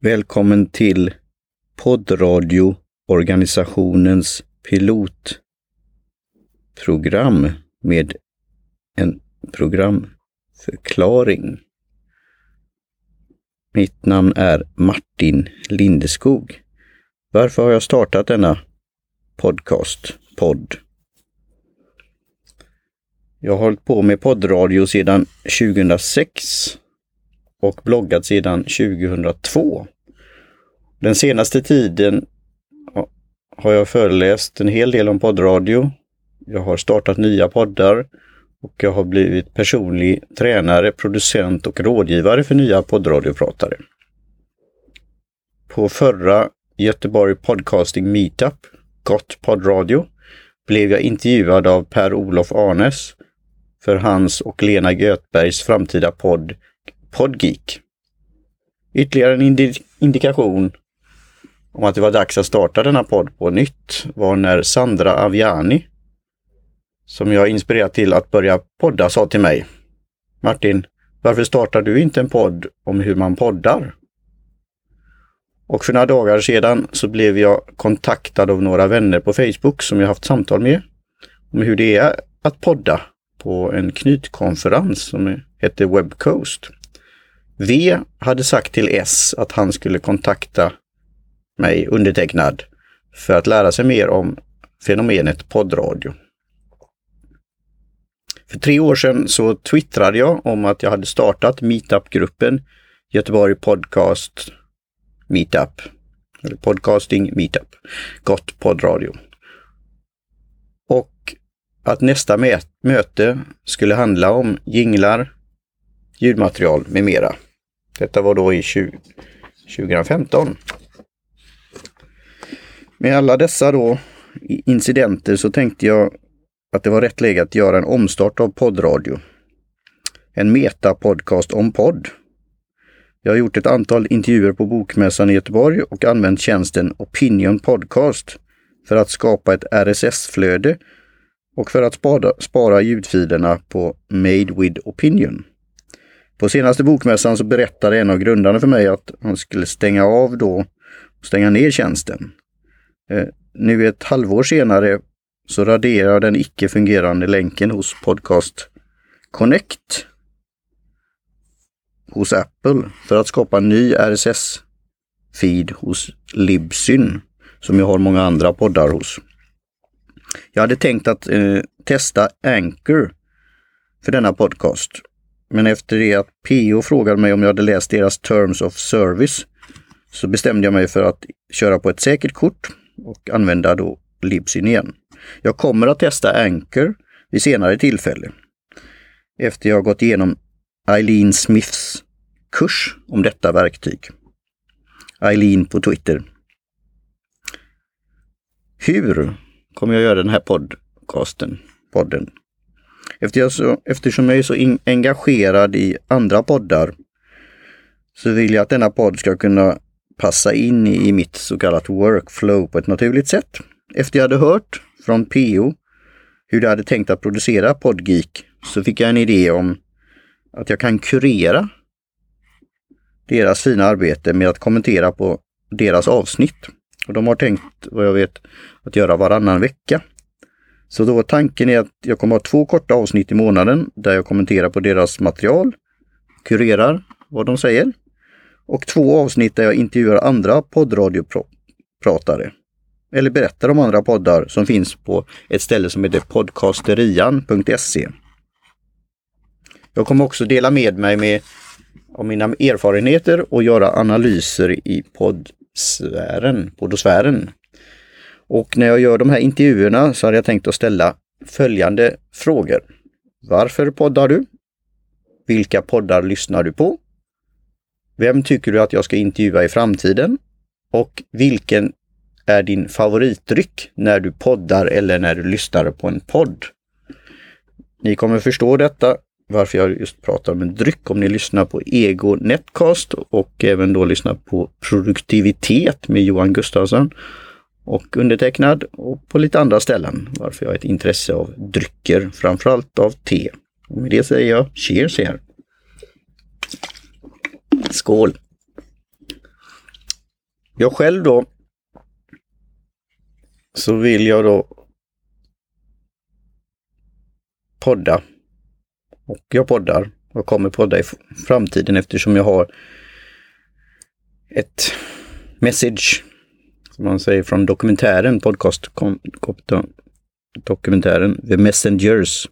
Välkommen till poddradioorganisationens pilotprogram med en programförklaring. Mitt namn är Martin Lindeskog. Varför har jag startat denna podcast, podd? Jag har hållit på med poddradio sedan 2006 och bloggat sedan 2002. Den senaste tiden har jag föreläst en hel del om poddradio. Jag har startat nya poddar och jag har blivit personlig tränare, producent och rådgivare för nya poddradiopratare. På förra Göteborg Podcasting Meetup, Gott poddradio, blev jag intervjuad av Per-Olof Arnes för hans och Lena Götbergs framtida podd Podgeek. Ytterligare en indi indikation om att det var dags att starta denna podd på nytt var när Sandra Aviani, som jag inspirerat till att börja podda, sa till mig Martin, varför startar du inte en podd om hur man poddar? Och för några dagar sedan så blev jag kontaktad av några vänner på Facebook som jag haft samtal med om hur det är att podda på en knytkonferens som hette Webcoast. V hade sagt till S att han skulle kontakta mig, undertecknad, för att lära sig mer om fenomenet poddradio. För tre år sedan så twittrade jag om att jag hade startat meetup-gruppen Göteborg Podcast Meetup. Eller Podcasting Meetup. Gott poddradio. Och att nästa möte skulle handla om jinglar, ljudmaterial med mera. Detta var då i 20, 2015. Med alla dessa då incidenter så tänkte jag att det var rätt läge att göra en omstart av poddradio. En meta-podcast om podd. Jag har gjort ett antal intervjuer på Bokmässan i Göteborg och använt tjänsten Opinion Podcast för att skapa ett RSS-flöde och för att spara, spara ljudfilerna på Made with Opinion. På senaste bokmässan så berättade en av grundarna för mig att han skulle stänga av då och stänga ner tjänsten. Eh, nu ett halvår senare så raderar den icke fungerande länken hos Podcast Connect hos Apple för att skapa en ny RSS-feed hos Libsyn som jag har många andra poddar hos. Jag hade tänkt att eh, testa Anchor för denna podcast men efter det att PO frågade mig om jag hade läst deras Terms of Service så bestämde jag mig för att köra på ett säkert kort och använda då Libsyn igen. Jag kommer att testa Anchor vid senare tillfälle. Efter jag gått igenom Eileen Smiths kurs om detta verktyg. Eileen på Twitter. Hur kommer jag göra den här podcasten, podden? Eftersom jag är så engagerad i andra poddar så vill jag att denna podd ska kunna passa in i mitt så kallat workflow på ett naturligt sätt. Efter jag hade hört från PO hur de hade tänkt att producera Podgeek så fick jag en idé om att jag kan kurera deras fina arbete med att kommentera på deras avsnitt. Och de har tänkt, vad jag vet, att göra varannan vecka. Så då tanken är att jag kommer ha två korta avsnitt i månaden där jag kommenterar på deras material, kurerar vad de säger och två avsnitt där jag intervjuar andra poddradiopratare eller berättar om andra poddar som finns på ett ställe som heter podcasterian.se. Jag kommer också dela med mig med av mina erfarenheter och göra analyser i poddsfären, poddosfären. Och när jag gör de här intervjuerna så hade jag tänkt att ställa följande frågor. Varför poddar du? Vilka poddar lyssnar du på? Vem tycker du att jag ska intervjua i framtiden? Och vilken är din favoritdryck när du poddar eller när du lyssnar på en podd? Ni kommer förstå detta, varför jag just pratar om en dryck om ni lyssnar på Ego Netcast och även då lyssnar på Produktivitet med Johan Gustafsson och undertecknad och på lite andra ställen. Varför jag har ett intresse av drycker, framförallt av te. Och med det säger jag cheers er! Skål! jag själv då så vill jag då podda. Och jag poddar och kommer podda i framtiden eftersom jag har ett message, som man säger från dokumentären, podcast dokumentären The Messengers.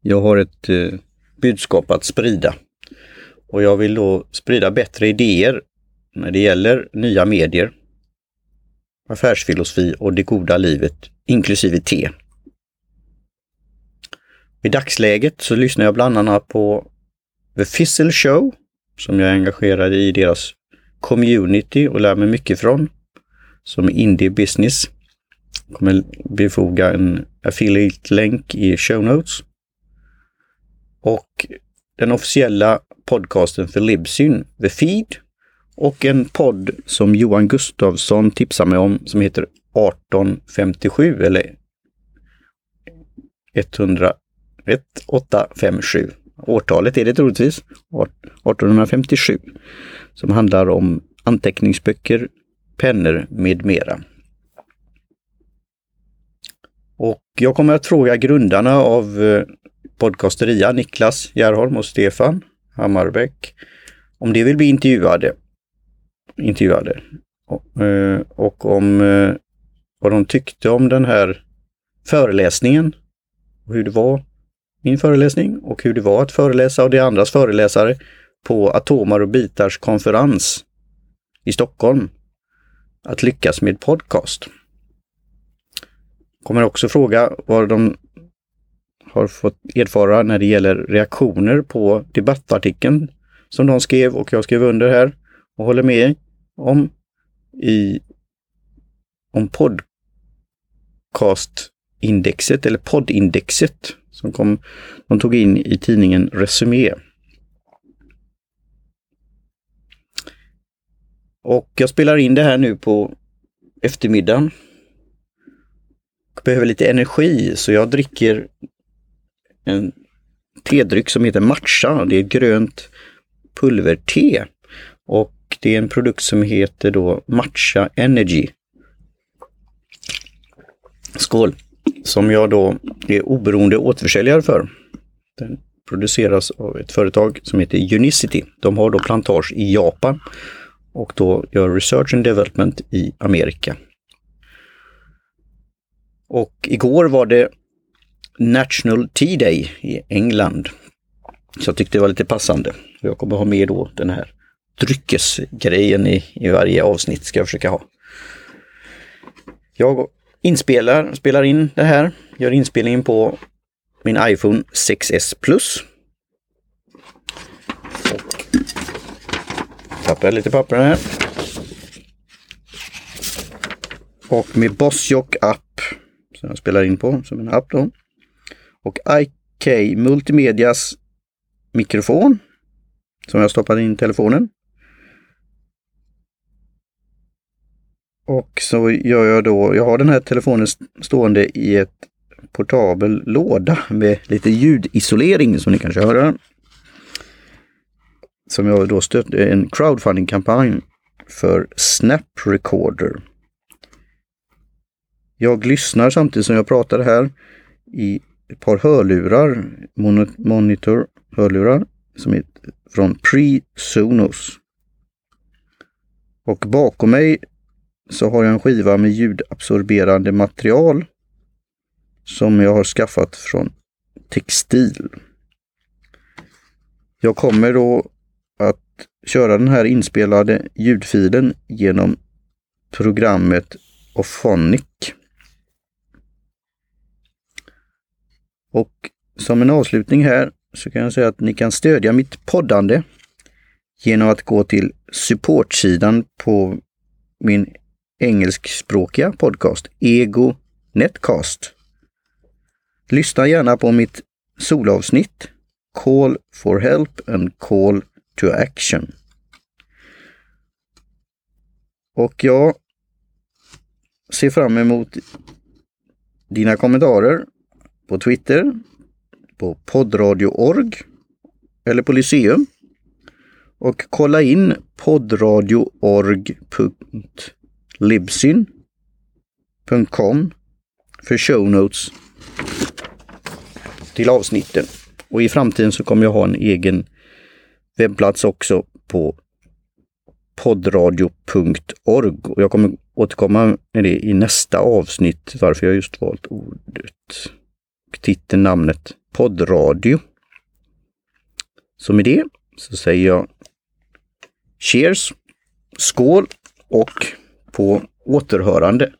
Jag har ett eh, budskap att sprida. Och jag vill då sprida bättre idéer när det gäller nya medier, affärsfilosofi och det goda livet, inklusive te. I dagsläget så lyssnar jag bland annat på The Fizzle Show, som jag är engagerad i deras community och lär mig mycket från, som indie business. Jag kommer bifoga en affiliate-länk i show notes. Och den officiella podcasten för Libsyn, The Feed, och en podd som Johan Gustafsson tipsar mig om som heter 1857 eller 100, 1857. Årtalet är det troligtvis, 1857, som handlar om anteckningsböcker, pennor med mera. Och jag kommer att fråga grundarna av eh, podcasteria, Niklas Järholm och Stefan Hammarbäck, om de vill bli intervjuade. intervjuade. Och, eh, och om eh, vad de tyckte om den här föreläsningen och hur det var min föreläsning och hur det var att föreläsa och de andras föreläsare på Atomar och Bitars konferens i Stockholm. Att lyckas med podcast. Kommer också fråga vad de har fått erfara när det gäller reaktioner på debattartikeln som de skrev och jag skrev under här och håller med om i om podcastindexet eller poddindexet som kom, de tog in i tidningen Resumé. Och jag spelar in det här nu på eftermiddagen. Jag behöver lite energi så jag dricker en tedryck som heter Matcha. Det är grönt pulverte. Och det är en produkt som heter då Matcha Energy. Skål! Som jag då är oberoende återförsäljare för. Den produceras av ett företag som heter Unicity. De har då plantage i Japan och då gör research and development i Amerika. Och igår var det National Tea Day i England. Så jag tyckte det var lite passande. Jag kommer ha med då den här dryckesgrejen i, i varje avsnitt ska jag försöka ha. Jag inspelar, spelar in det här, gör inspelningen på min iPhone 6S Plus. Och tappar lite papper här. Och med Bossjock app som jag spelar in på som en app då. Och IK Multimedias mikrofon som jag stoppar in i telefonen. Och så gör jag då, jag har den här telefonen stående i ett portabel låda med lite ljudisolering som ni kanske hör. Som jag då stötte en crowdfunding-kampanj för Snap Recorder. Jag lyssnar samtidigt som jag pratar här i ett par hörlurar, monitor hörlurar, som är från Pre-Sonos. Och bakom mig så har jag en skiva med ljudabsorberande material som jag har skaffat från textil. Jag kommer då att köra den här inspelade ljudfilen genom programmet Ophonic. Och som en avslutning här så kan jag säga att ni kan stödja mitt poddande genom att gå till supportsidan på min engelskspråkiga podcast Ego Netcast. Lyssna gärna på mitt solavsnitt Call for Help and Call to Action. Och jag ser fram emot dina kommentarer på Twitter, på poddradio.org eller på Lyceum. Och kolla in libsyn.com för show notes till avsnitten. Och i framtiden så kommer jag ha en egen webbplats också på poddradio.org och jag kommer återkomma med det i nästa avsnitt varför jag just valt ordet titeln, namnet poddradio. Så med det så säger jag cheers, skål och på återhörande.